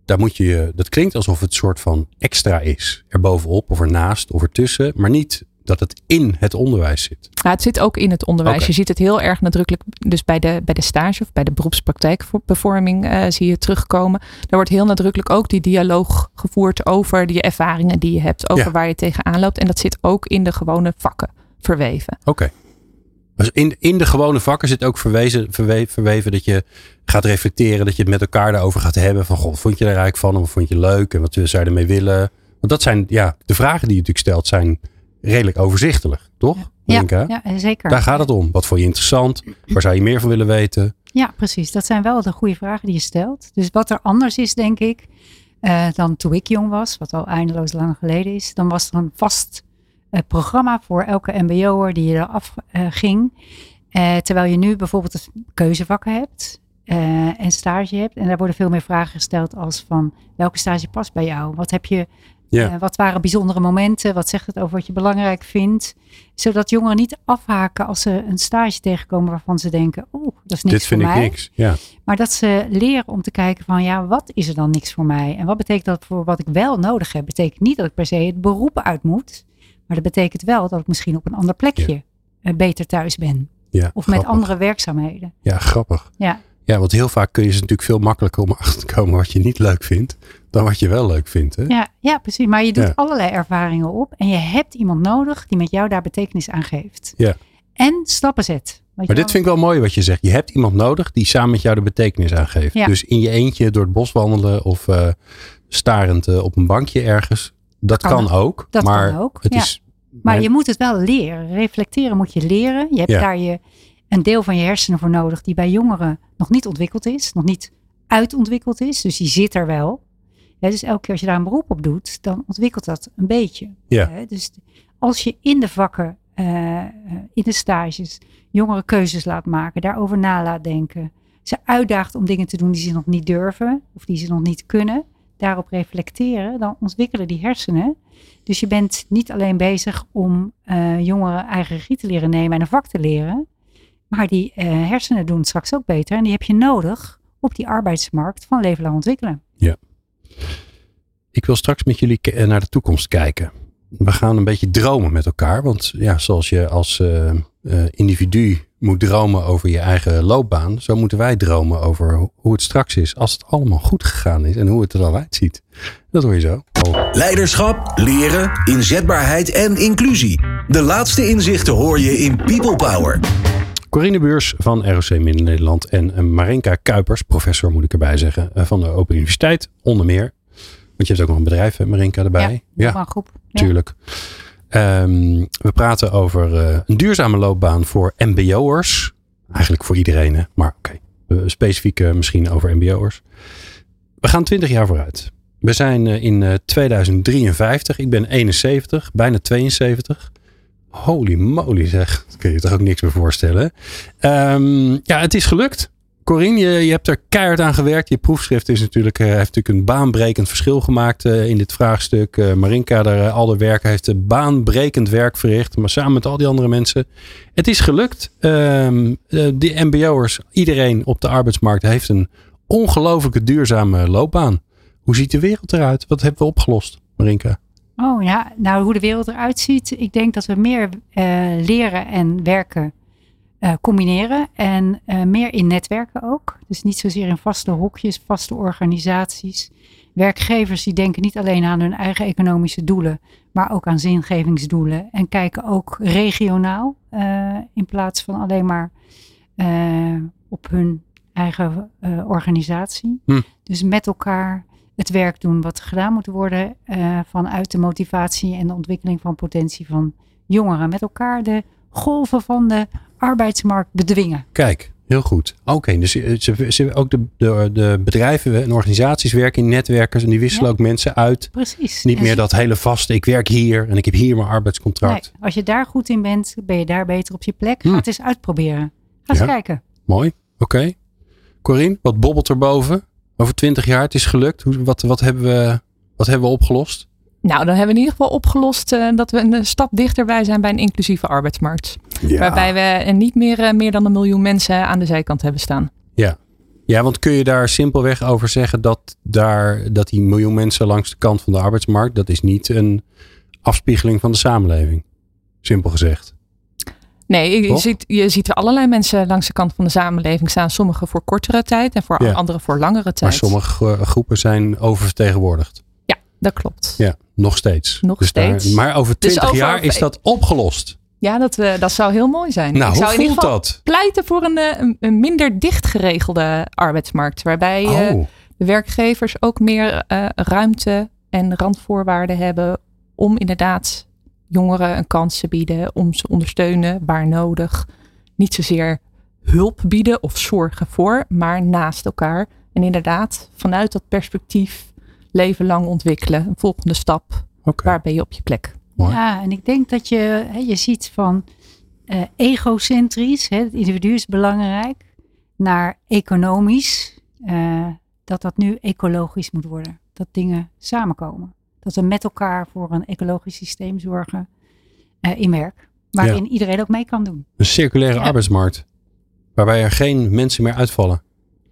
daar moet je, dat klinkt alsof het soort van extra is. Erbovenop of ernaast of ertussen, maar niet dat het in het onderwijs zit. Ja, het zit ook in het onderwijs. Okay. Je ziet het heel erg nadrukkelijk. Dus bij de, bij de stage of bij de beroepspraktijkbevorming uh, zie je terugkomen. Daar wordt heel nadrukkelijk ook die dialoog gevoerd over die ervaringen die je hebt. Over ja. waar je tegenaan loopt. En dat zit ook in de gewone vakken verweven. Oké. Okay. Dus in, in de gewone vakken zit ook verwezen, verwe, verweven dat je gaat reflecteren. Dat je het met elkaar daarover gaat hebben. Van god, vond je er eigenlijk van? Of vond je leuk? En wat zou je ermee willen? Want dat zijn, ja, de vragen die je natuurlijk stelt zijn redelijk overzichtelijk, toch? Ja, ja, zeker. Daar gaat het om. Wat vond je interessant? Waar zou je meer van willen weten? Ja, precies. Dat zijn wel de goede vragen die je stelt. Dus wat er anders is, denk ik, uh, dan toen ik jong was, wat al eindeloos lang geleden is, dan was er een vast uh, programma voor elke MBO'er die je eraf uh, ging. terwijl je nu bijvoorbeeld keuzevakken hebt en stage hebt. En daar worden veel meer vragen gesteld als van welke stage past bij jou? Wat heb je ja. Uh, wat waren bijzondere momenten? Wat zegt het over wat je belangrijk vindt? Zodat jongeren niet afhaken als ze een stage tegenkomen waarvan ze denken, oh, dat is niks Dit vind voor ik mij. niks. Ja. Maar dat ze leren om te kijken van, ja, wat is er dan niks voor mij? En wat betekent dat voor wat ik wel nodig heb? Betekent niet dat ik per se het beroep uit moet. Maar dat betekent wel dat ik misschien op een ander plekje uh, beter thuis ben. Ja, of grappig. met andere werkzaamheden. Ja, grappig. Ja. Ja, want heel vaak kun je ze natuurlijk veel makkelijker om achter te komen wat je niet leuk vindt, dan wat je wel leuk vindt. Hè? Ja, ja, precies. Maar je doet ja. allerlei ervaringen op en je hebt iemand nodig die met jou daar betekenis aan geeft. Ja. En stappen zet. Maar dit vind ik wel mooi wat je zegt. Je hebt iemand nodig die samen met jou de betekenis aangeeft. Ja. Dus in je eentje door het bos wandelen of uh, starend uh, op een bankje ergens. Dat kan, kan ook. Dat maar kan ook. Het ja. is, maar je moet het wel leren. Reflecteren moet je leren. Je hebt daar je een deel van je hersenen voor nodig die bij jongeren nog niet ontwikkeld is, nog niet uitontwikkeld is. Dus die zit er wel. Dus elke keer als je daar een beroep op doet, dan ontwikkelt dat een beetje. Ja. Dus als je in de vakken, uh, in de stages, jongeren keuzes laat maken, daarover na laat denken, ze uitdaagt om dingen te doen die ze nog niet durven of die ze nog niet kunnen, daarop reflecteren, dan ontwikkelen die hersenen. Dus je bent niet alleen bezig om uh, jongeren eigen regie te leren nemen en een vak te leren, maar die uh, hersenen doen straks ook beter. En die heb je nodig op die arbeidsmarkt van leven lang ontwikkelen. Ja. Ik wil straks met jullie naar de toekomst kijken. We gaan een beetje dromen met elkaar. Want ja, zoals je als uh, uh, individu moet dromen over je eigen loopbaan. Zo moeten wij dromen over hoe het straks is. Als het allemaal goed gegaan is en hoe het er dan uitziet. Dat hoor je zo. Leiderschap, leren, inzetbaarheid en inclusie. De laatste inzichten hoor je in People Power. Corine Buurs van ROC Midden-Nederland en Marenka Kuipers, professor moet ik erbij zeggen, van de Open Universiteit, onder meer. Want je hebt ook nog een bedrijf, Marenka, erbij. Ja, ja groep. Ja. Tuurlijk. Um, we praten over uh, een duurzame loopbaan voor mbo'ers. Eigenlijk voor iedereen, hè? maar oké. Okay. Specifiek uh, misschien over mbo'ers. We gaan 20 jaar vooruit. We zijn in 2053. Ik ben 71, bijna 72. Holy moly zeg. Dat kun je je toch ook niks meer voorstellen. Um, ja, het is gelukt. Corine, je, hebt er keihard aan gewerkt. Je proefschrift is natuurlijk, uh, heeft natuurlijk een baanbrekend verschil gemaakt uh, in dit vraagstuk. Uh, Marinka, daar, al de werken heeft baanbrekend werk verricht. Maar samen met al die andere mensen. Het is gelukt. Um, de mbo'ers, iedereen op de arbeidsmarkt heeft een ongelooflijke duurzame loopbaan. Hoe ziet de wereld eruit? Wat hebben we opgelost, Marinka? Oh ja, nou hoe de wereld eruit ziet. Ik denk dat we meer uh, leren en werken uh, combineren. En uh, meer in netwerken ook. Dus niet zozeer in vaste hokjes, vaste organisaties. werkgevers die denken niet alleen aan hun eigen economische doelen, maar ook aan zingevingsdoelen. En kijken ook regionaal uh, in plaats van alleen maar op hun eigen organisatie. Hm. Dus met elkaar het werk doen wat gedaan moet worden vanuit de motivatie en de ontwikkeling van potentie van jongeren. Met elkaar de golven van de arbeidsmarkt bedwingen. Kijk, heel goed. Oké, dus ze, ze, ook de, de, de, bedrijven en organisaties werken in netwerkers en die wisselen Ja. ook mensen uit. Precies. Niet En meer dat hele vaste, ik werk hier en ik heb hier mijn arbeidscontract. Nee, als je daar goed in bent, ben je daar beter op je plek. Ga Hm. het eens uitproberen. Ga eens kijken. Mooi, oké. Corine, wat bobbelt er boven? Over twintig jaar, het is gelukt. Hoe, wat, wat, hebben we, wat hebben we opgelost? Nou, dan hebben we in ieder geval opgelost eh, dat we een stap dichterbij zijn bij een inclusieve arbeidsmarkt. Ja. Waarbij we niet meer, eh, meer dan een miljoen mensen aan de zijkant hebben staan. Ja, want kun je daar simpelweg over zeggen dat, daar, dat die miljoen mensen langs de kant van de arbeidsmarkt, dat is niet een afspiegeling van de samenleving? Simpel gezegd. Nee, je ziet, je ziet er allerlei mensen langs de kant van de samenleving staan. Sommigen voor kortere tijd en voor Ja. anderen voor langere tijd. Maar sommige eh, groepen zijn oververtegenwoordigd. Ja, dat klopt. Ja, nog steeds. Nog Dus daar- steeds. maar over Dus 20 over- jaar is dat opgelost. Ja, dat, eh, dat zou heel mooi zijn. Nou, Ik hoe zou in ieder voelt geval dat? pleiten voor een, eh, een, een minder dicht geregelde arbeidsmarkt. Waarbij Oh, de werkgevers ook meer ruimte en randvoorwaarden hebben om inderdaad jongeren een kans te bieden, om ze ondersteunen waar nodig. Niet zozeer hulp bieden of zorgen voor, maar naast elkaar. En inderdaad, vanuit dat perspectief leven lang ontwikkelen. Een volgende stap, oké. waar ben je op je plek? Mooi. Ja, en ik denk dat je, hè, je ziet van eh, egocentrisch, hè, het individu is belangrijk, naar economisch, eh, dat dat nu ecologisch moet worden. Dat dingen samenkomen. Dat we met elkaar voor een ecologisch systeem zorgen eh, in werk. Waarin iedereen ook mee kan doen. Een circulaire Ja. arbeidsmarkt. Waarbij er geen mensen meer uitvallen.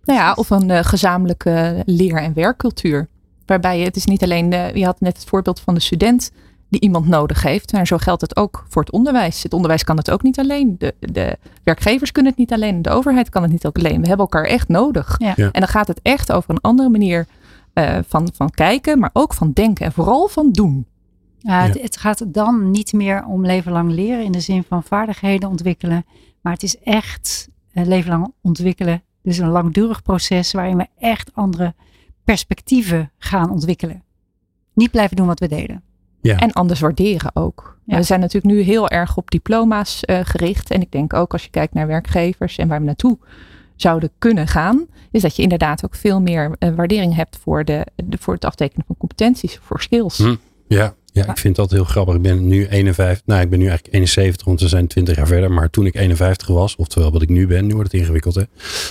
Nou ja, of een eh, gezamenlijke leer- en werkcultuur. Waarbij je, het is niet alleen, de, je had net het voorbeeld van de student die iemand nodig heeft. Maar zo geldt het ook voor het onderwijs. Het onderwijs kan het ook niet alleen. De, de werkgevers kunnen Ja. Ja. Eh, van, van kijken, maar ook van denken. En vooral van doen. Ja, Ja. Het, het gaat dan niet meer om leven lang leren in de zin van vaardigheden ontwikkelen. Maar het is echt eh, leven lang ontwikkelen. Dus een langdurig proces waarin we echt andere perspectieven gaan ontwikkelen. Niet blijven doen wat we deden. En anders waarderen ook. Ja. We zijn natuurlijk nu heel erg op diploma's eh, gericht. En ik denk ook als je kijkt naar werkgevers en waar we naartoe zouden kunnen gaan, is dat je inderdaad ook veel meer eh, waardering hebt voor, de, de, voor het aftekenen van competenties, voor skills. Hm. Ja, ja, ik vind dat heel grappig. Ik ben nu 51, nou ik ben nu eigenlijk 71, want we zijn 20 jaar verder. Maar toen ik 51 was, oftewel wat ik nu ben, nu wordt het ingewikkeld hè.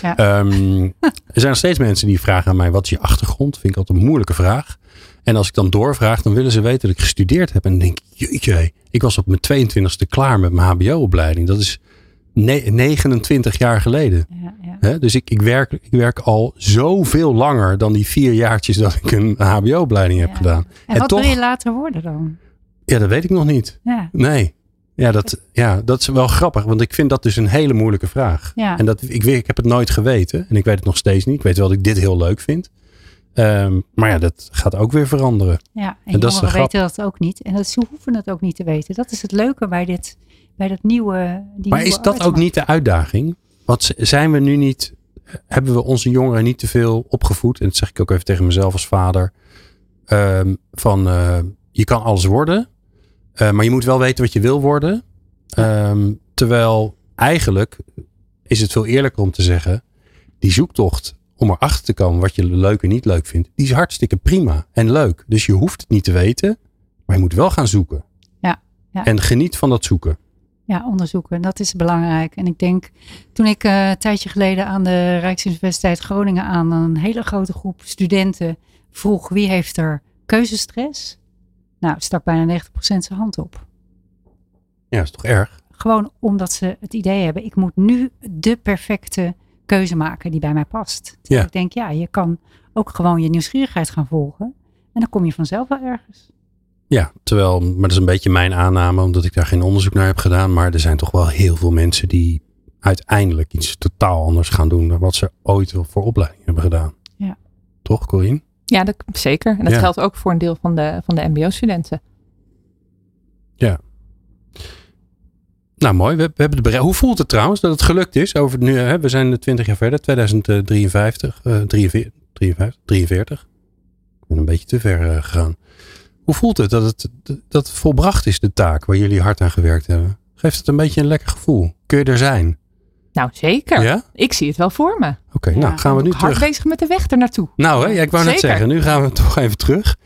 Ja. Ehm, er zijn nog steeds mensen die vragen aan mij, wat is je achtergrond? Vind ik altijd een moeilijke vraag. En als ik dan doorvraag, dan willen ze weten dat ik gestudeerd heb. En dan denk ik, jeetje, ik was op mijn 22e klaar met mijn hbo-opleiding. Dat is 29 jaar geleden. Ja, ja. Dus ik, ik, werk, ik werk al zoveel langer dan die vier jaartjes dat ik een hbo-opleiding heb Ja. gedaan. En, En wat toch- wil je later worden dan? Ja, dat weet ik nog niet. Ja, Nee. Ja dat, ja, dat is wel grappig, want ik vind dat dus een hele moeilijke vraag. En dat, ik, weet- ik heb het nooit geweten en ik weet het nog steeds niet. Ik weet wel dat ik dit heel leuk vind. Ehm, maar ja, dat gaat ook weer veranderen. ja. En, en dat is weten dat ook niet. En dat, ze hoeven het ook niet te weten. Dat is het leuke bij, dit, bij dat nieuwe. Die Maar nieuwe is dat ook niet de uitdaging? Want zijn we nu niet, hebben we onze jongeren niet te veel opgevoed? En dat zeg ik ook even tegen mezelf als vader. ehm, van eh, je kan alles worden, eh, maar je moet wel weten wat je wil worden. Ehm, terwijl eigenlijk is het veel eerlijker om te zeggen, die zoektocht om erachter te komen wat je leuk en niet leuk vindt, die is hartstikke prima en leuk. Dus je hoeft het niet te weten, maar je moet wel gaan zoeken. Ja, ja. En geniet van dat zoeken. Ja, onderzoeken. Dat is belangrijk. En ik denk, toen ik eh, een tijdje geleden aan de Rijksuniversiteit Groningen aan een hele grote groep studenten vroeg wie heeft er keuzestress? Nou, stak bijna 90% zijn hand op. Ja, dat is toch erg? Gewoon omdat ze het idee hebben, ik moet nu de perfecte keuze maken die bij mij past. Ja. Ik denk, ja, je kan ook gewoon je nieuwsgierigheid gaan volgen. En dan kom je vanzelf wel ergens. Ja, terwijl, maar dat is een beetje mijn aanname, omdat ik daar geen onderzoek naar heb gedaan. Maar er zijn toch wel heel veel mensen die uiteindelijk iets totaal anders gaan doen dan wat ze ooit voor opleiding hebben gedaan. Ja. Toch, Corine? Ja, dat, zeker. En dat Ja. geldt ook voor een deel van de, van de mbo-studenten. Nou, mooi. We, we hebben bereikt. Hoe voelt het trouwens dat het gelukt is? Over nu, hè, we zijn 20 jaar verder, 2053, eh 43, 53, 43. Ik ben een beetje te ver eh, gegaan. Hoe voelt het dat, het dat het volbracht is, de taak waar jullie hard aan gewerkt hebben? Geeft het een beetje een lekker gevoel? Kun je er zijn? Nou, zeker. Ja? Ik zie het wel voor me. Oké, Ja, nou gaan we nu Hard terug. bezig met de weg ernaartoe. Nou, hè, ja, ik wou net zeggen, nu gaan we toch even terug.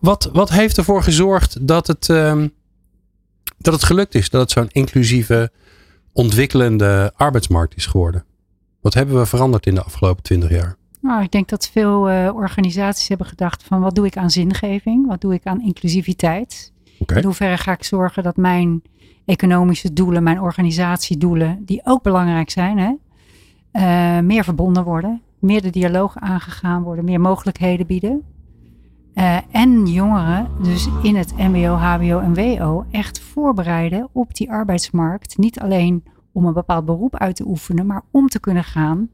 Wat, wat heeft ervoor gezorgd dat het, ehm, dat het gelukt is? Dat het zo'n inclusieve, ontwikkelende arbeidsmarkt is geworden? Wat hebben we veranderd in de afgelopen twintig jaar? Nou, ik denk dat veel eh, organisaties hebben gedacht van wat doe ik aan zingeving? Wat doe ik aan inclusiviteit? Oké. In hoeverre ga ik zorgen dat mijn economische doelen, mijn organisatiedoelen, die ook belangrijk zijn, hè, eh, meer verbonden worden. Meer de dialoog aangegaan worden, meer mogelijkheden bieden. Eh, en jongeren dus in het mbo, hbo en wo echt voorbereiden op die arbeidsmarkt. Niet alleen om een bepaald beroep uit te oefenen, maar om te kunnen gaan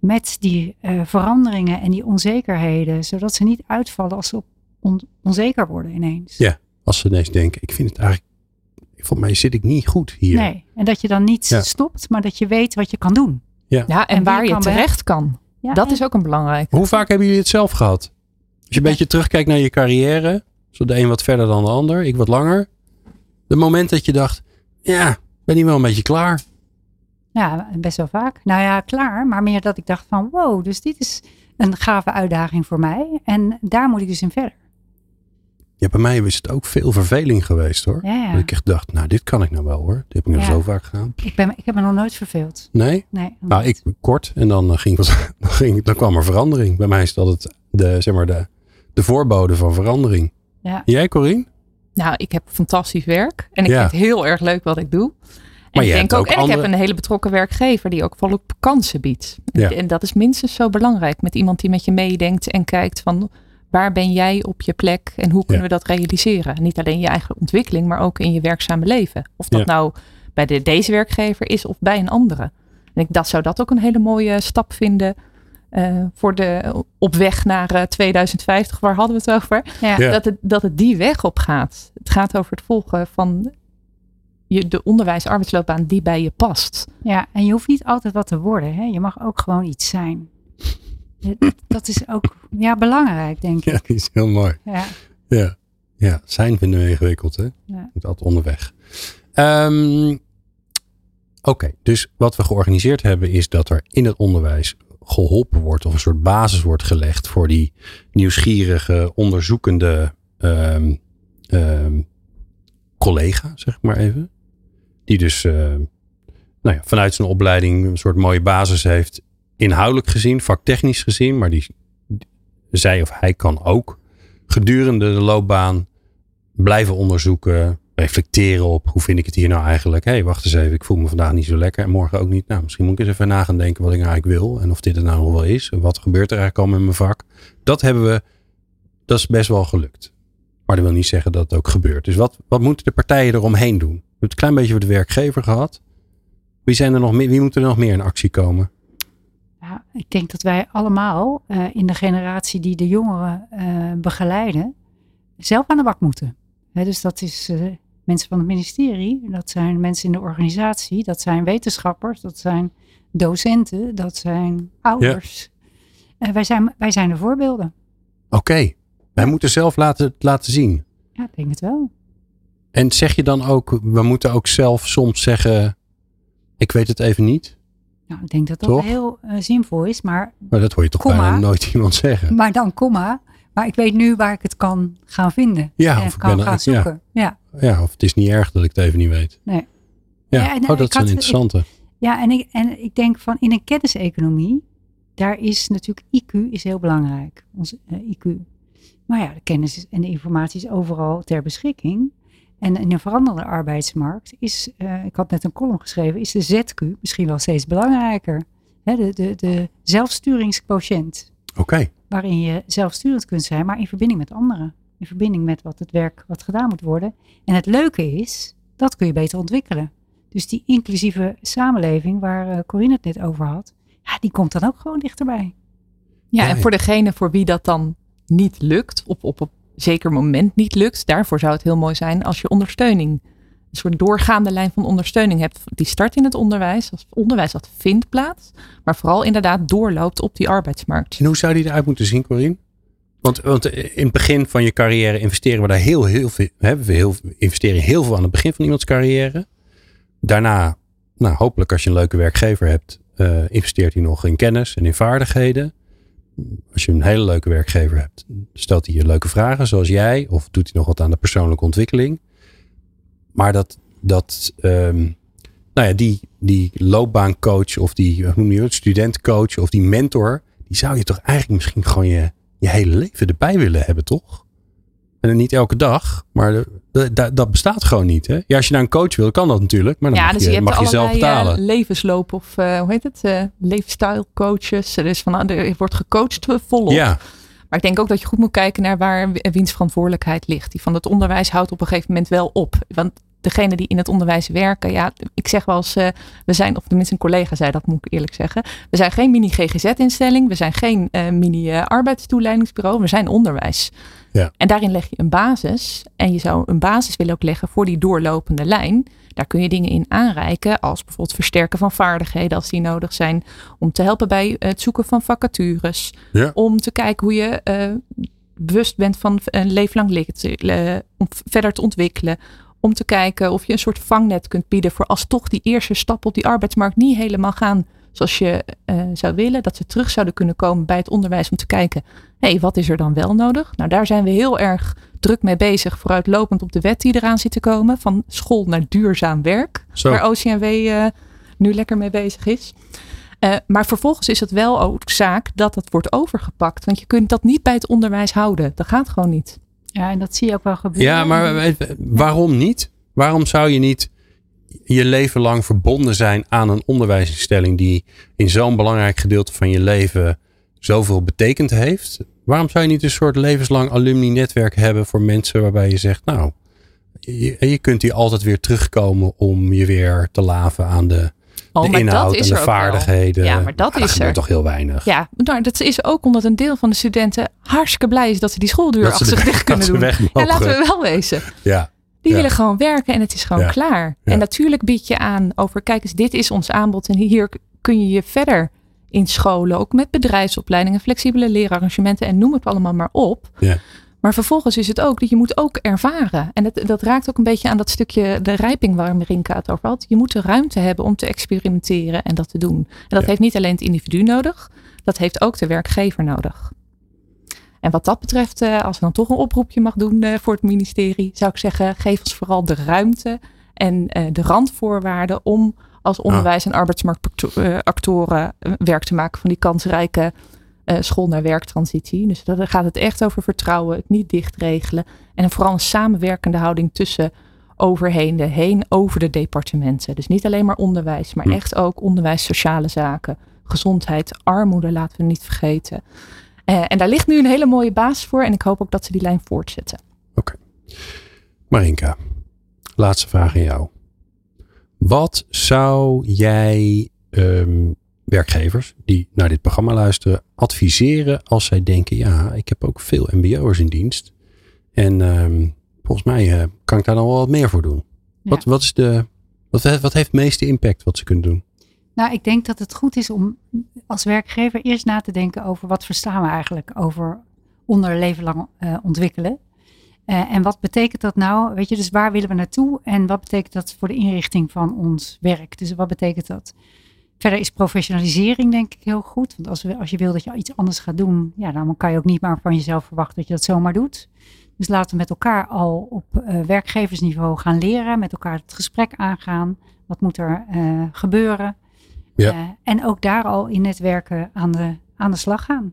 met die eh, veranderingen en die onzekerheden. Zodat ze niet uitvallen als ze op- on- onzeker worden ineens. Ja. Als ze ineens denken, ik vind het eigenlijk, voor mij zit ik niet goed hier. Nee, en dat je dan niet Ja. stopt, maar dat je weet wat je kan doen. Ja, en, En waar je kan terecht kan. Ja, Dat en- is ook een belangrijk. Hoe vaak hebben jullie het zelf gehad? Als je een beetje terugkijkt naar je carrière, zo de een wat verder dan de ander, ik wat langer. De moment dat je dacht, ja, ben ik wel een beetje klaar. Ja, best wel vaak. Nou ja, klaar. Maar meer dat ik dacht van wow, dus dit is een gave uitdaging voor mij. En daar moet ik dus in verder. Ja, bij mij is het ook veel verveling geweest hoor. Ja, ja. Dat ik echt dacht, nou dit kan ik nou wel hoor. Dit heb ik nou Ja. zo vaak gedaan. Ik, ben, ik heb me nog nooit verveeld. Nee? Nee. Nou, ik kort en dan, eh, ging, dan, ging, dan kwam er verandering. Bij mij is dat het de, zeg maar de, de voorbode van verandering. Ja. Jij Corine? Nou, ik heb fantastisch werk. En ik Ja. vind het heel erg leuk wat ik doe. En Maar je ik hebt denk ook, ook en ik heb een hele betrokken werkgever die ook volop kansen biedt. Ja. En dat is minstens zo belangrijk. Met iemand die met je meedenkt en kijkt van waar ben jij op je plek en hoe kunnen Ja. we dat realiseren? Niet alleen je eigen ontwikkeling, maar ook in je werkzame leven. Of dat Ja. nou bij de, deze werkgever is of bij een andere. En ik dat zou dat ook een hele mooie stap vinden eh, voor de op weg naar eh, 2050. Waar hadden we het over? ja. Ja. dat, het, dat het die weg op gaat. Het gaat over het volgen van je, de onderwijs-arbeidsloopbaan die bij je past. ja, en je hoeft niet altijd wat te worden. Hè? Je mag ook gewoon iets zijn. Dat- is ook ja, belangrijk, denk ik. Ja, die is heel mooi. Ja. Ja, ja zijn vinden we ingewikkeld hè. Ja. Moet altijd onderweg. Ehm, Oké, dus wat we georganiseerd hebben is dat er in het onderwijs geholpen wordt of een soort basis wordt gelegd voor die nieuwsgierige, onderzoekende ehm, ehm, collega, zeg ik maar even. Die dus eh, nou ja, vanuit zijn opleiding een soort mooie basis heeft, inhoudelijk gezien, vaktechnisch gezien, maar die zij of hij kan ook gedurende de loopbaan blijven onderzoeken, reflecteren op hoe vind ik het hier nou eigenlijk. Hé, hey, wacht eens even, ik voel me vandaag niet zo lekker en morgen ook niet. Nou, misschien moet ik eens even na gaan denken wat ik nou eigenlijk wil en of dit het nou wel is. Wat gebeurt er eigenlijk al met mijn vak. Dat hebben we, dat is best wel gelukt. Maar dat wil niet zeggen dat het ook gebeurt. Dus wat, wat moeten de partijen eromheen doen? We hebben het een klein beetje over de werkgever gehad. Wie, zijn er nog meer, wie moet er nog meer in actie komen? Ja, ik denk dat wij allemaal eh, in de generatie die de jongeren eh, begeleiden, zelf aan de bak moeten. Dus dat is eh, mensen van het ministerie, dat zijn mensen in de organisatie, dat zijn wetenschappers, dat zijn docenten, dat zijn ouders. Wij, zijn, wij zijn de voorbeelden. Oké, wij moeten zelf laten, laten zien. Ja, ik denk het wel. En zeg je dan ook, we moeten ook zelf soms zeggen, ik weet het even niet. Nou, ik denk dat dat Toch? heel eh, zinvol is, maar, Maar dat hoor je toch Komma. bijna nooit iemand zeggen. maar dan komma. Maar ik weet nu waar ik het kan gaan vinden. Ja, en of ik kan ben- gaan ja. zoeken. Ja. Ja, of het is niet erg dat ik het even niet weet. Nee. Ja, Ja, en, oh, dat ik is een interessante. Ja, en ik, en ik denk van in een kenniseconomie, daar is natuurlijk IQ is heel belangrijk. Ons eh, IQ. Maar ja, de kennis en de informatie is overal ter beschikking. En in een veranderende arbeidsmarkt is, eh, ik had net een column geschreven, is de ZQ misschien wel steeds belangrijker. Hè, de, de, de zelfsturingsquotient, Oké, waarin je zelfsturend kunt zijn, maar in verbinding met anderen. In verbinding met wat het werk wat gedaan moet worden. En het leuke is, dat kun je beter ontwikkelen. Dus die inclusieve samenleving waar eh, Corinne het net over had, ja, die komt dan ook gewoon dichterbij. Ja, en voor degene voor wie dat dan niet lukt, of op een zeker moment niet lukt, daarvoor zou het heel mooi zijn als je ondersteuning, een soort doorgaande lijn van ondersteuning hebt. Die start in het onderwijs, als onderwijs dat vindt plaats, maar vooral inderdaad doorloopt op die arbeidsmarkt. En hoe zou die eruit moeten zien, Corine? Want, want in het begin van je carrière investeren we daar heel, heel veel. Hebben we heel, investeren heel veel aan het begin van iemands carrière. Daarna, nou, hopelijk als je een leuke werkgever hebt, uh, investeert hij nog in kennis en in vaardigheden. Als je een hele leuke werkgever hebt, stelt hij je leuke vragen zoals jij, of doet hij nog wat aan de persoonlijke ontwikkeling. Maar dat, dat um, nou ja, die, die loopbaancoach of die noem je het, studentcoach of die mentor, die zou je toch eigenlijk misschien gewoon je je hele leven erbij willen hebben, toch? En niet elke dag, maar dat bestaat gewoon niet. Hè? Ja, als je naar een coach wil, kan dat natuurlijk. Maar dan ja, mag dus je, je, mag je zelf uh, betalen. levensloop of uh, hoe heet het? Uh, lifestyle coaches. Er, is van, er wordt gecoacht volop. Ja. Maar ik denk ook dat je goed moet kijken naar waar wiens verantwoordelijkheid ligt. Die van het onderwijs houdt op een gegeven moment wel op. Want degene die in het onderwijs werken, ja, ik zeg wel eens, uh, we zijn, of tenminste een collega zei dat, moet ik eerlijk zeggen. We zijn geen mini-GGZ-instelling, we zijn geen uh, mini-arbeidstoeleidingsbureau, we zijn onderwijs. Ja. En daarin leg je een basis. En je zou een basis willen ook leggen voor die doorlopende lijn. Daar kun je dingen in aanreiken, als bijvoorbeeld versterken van vaardigheden als die nodig zijn. Om te helpen bij het zoeken van vacatures. Ja. Om te kijken hoe je uh, bewust bent van een leven lang om verder te ontwikkelen om te kijken of je een soort vangnet kunt bieden voor als toch die eerste stap op die arbeidsmarkt niet helemaal gaan zoals je uh, zou willen. Dat ze terug zouden kunnen komen bij het onderwijs om te kijken, hé, hey, wat is er dan wel nodig? Nou, daar zijn we heel erg druk mee bezig, vooruitlopend op de wet die eraan zit te komen, van school naar duurzaam werk, Zo. waar OCMW uh, nu lekker mee bezig is. Uh, maar vervolgens is het wel ook zaak dat dat wordt overgepakt. Want je kunt dat niet bij het onderwijs houden. Dat gaat gewoon niet. Ja, en dat zie je ook wel gebeuren. Ja, maar waarom niet? Waarom zou je niet je leven lang verbonden zijn aan een onderwijsinstelling die in zo'n belangrijk gedeelte van je leven zoveel betekend heeft? Waarom zou je niet een soort levenslang alumni-netwerk hebben voor mensen waarbij je zegt, nou, je, je kunt hier altijd weer terugkomen om je weer te laven aan de, Oh, de maar inhoud dat is en de wel. vaardigheden. Ja, maar dat Ah, is er. toch heel weinig. Ja, maar dat is ook omdat een deel van de studenten hartstikke blij is dat ze die ze achter zich kunnen doen. weg mogen. laten we wel wezen. Ja, Die Ja. willen gewoon werken en het is gewoon Ja. klaar. En natuurlijk bied je aan over, kijk eens, dit is ons aanbod en hier kun je je verder inscholen. Ook met bedrijfsopleidingen, flexibele leerarrangementen en noem het allemaal maar op. Ja. Maar vervolgens is het ook dat je moet ook ervaren. En dat, dat raakt ook een beetje aan dat stukje de rijping waar Marinka het over had. Je moet de ruimte hebben om te experimenteren en dat te doen. En dat Ja. heeft niet alleen het individu nodig, dat heeft ook de werkgever nodig. En wat dat betreft, eh, als we dan toch een oproepje mag doen eh, voor het ministerie, zou ik zeggen, geef ons vooral de ruimte en eh, de randvoorwaarden om als onderwijs- en arbeidsmarktactoren werk te maken van die kansrijke school naar werktransitie. Dus daar gaat het echt over vertrouwen, het niet dichtregelen en vooral een samenwerkende houding tussen overheden heen over de departementen. Dus niet alleen maar onderwijs, maar Hm. echt ook onderwijs, sociale zaken, gezondheid, armoede laten we niet vergeten. Eh, en daar ligt nu een hele mooie basis voor en ik hoop ook dat ze die lijn voortzetten. Marinka, laatste vraag aan jou. Wat zou jij ehm, werkgevers die naar dit programma luisteren adviseren als zij denken, ja, ik heb ook veel mbo'ers in dienst. En ehm, volgens mij eh, kan ik daar dan wel wat meer voor doen. Ja. Wat, wat, is de, wat, wat heeft het meeste impact wat ze kunnen doen? Nou, ik denk dat het goed is om als werkgever eerst na te denken over wat verstaan we eigenlijk over onder leven lang eh, ontwikkelen. Eh, en wat betekent dat nou? Weet je, dus waar willen we naartoe? En wat betekent dat voor de inrichting van ons werk? Dus wat betekent dat? Verder is professionalisering denk ik heel goed. Want als, we, als je wil dat je iets anders gaat doen, ja, dan kan je ook niet maar van jezelf verwachten dat je dat zomaar doet. Dus laten we met elkaar al op eh, werkgeversniveau gaan leren, met elkaar het gesprek aangaan. Wat moet er gebeuren? Ja. Eh, en ook daar al in netwerken aan de, aan de slag gaan.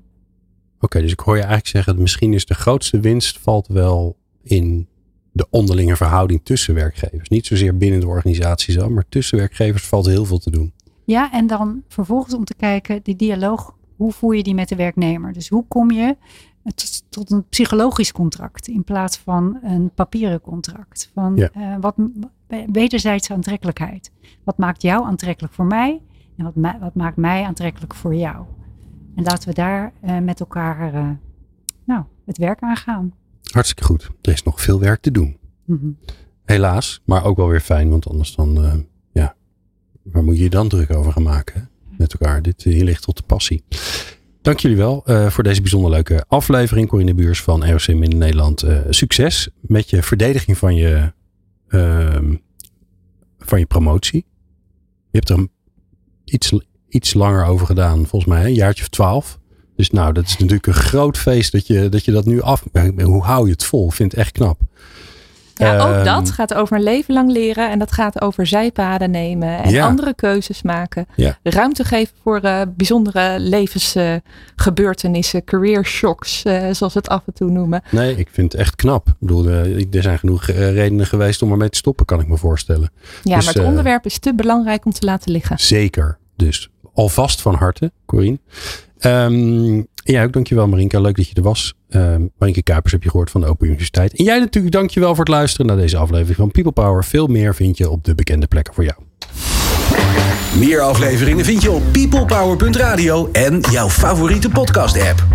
Oké, dus ik hoor je eigenlijk zeggen, dat misschien is de grootste winst valt wel in de onderlinge verhouding tussen werkgevers. Niet zozeer binnen de organisatie zelf, maar tussen werkgevers valt heel veel te doen. Ja, en dan vervolgens om te kijken, die dialoog, hoe voer je die met de werknemer? Dus hoe kom je tot, tot een psychologisch contract in plaats van een papieren contract? Van Ja. eh, wat wederzijdse aantrekkelijkheid. Wat maakt jou aantrekkelijk voor mij en wat, wat maakt mij aantrekkelijk voor jou? En laten we daar uh, met elkaar uh, nou, het werk aangaan. Hartstikke goed. Er is nog veel werk te doen. Mm -hmm. Helaas, maar ook wel weer fijn, want anders dan, uh, ja, waar moet je je dan druk over gaan maken met elkaar? Dit, hier ligt tot de passie. Dank jullie wel uh, voor deze bijzonder leuke aflevering. Corinne Buurs van ROC in Nederland. Uh, succes met je verdediging van je, uh, van je promotie. Je hebt er een, iets, iets langer over gedaan, volgens mij, een jaartje of twaalf. Dus nou, dat is natuurlijk een groot feest dat je dat, je dat nu af. Hoe hou je het vol? Vind het echt knap. Ja, ook dat gaat over een leven lang leren. En dat gaat over zijpaden nemen. En ja. andere keuzes maken. Ja. Ruimte geven voor uh, bijzondere levensgebeurtenissen. Uh, career shocks, uh, zoals we het af en toe noemen. Nee, ik vind het echt knap. Ik bedoel, er zijn genoeg redenen geweest om ermee te stoppen, kan ik me voorstellen. Ja, dus, maar het onderwerp is te belangrijk om te laten liggen. Zeker. Dus alvast van harte, Corine. Um, ja, ook dankjewel Marinka. Leuk dat je er was. Um, Marinke Kuipers heb je gehoord van de Open Universiteit. En jij natuurlijk dankjewel voor het luisteren naar deze aflevering van People Power. Veel meer vind je op de bekende plekken voor jou. Meer afleveringen vind je op peoplepower.radio en jouw favoriete podcast app.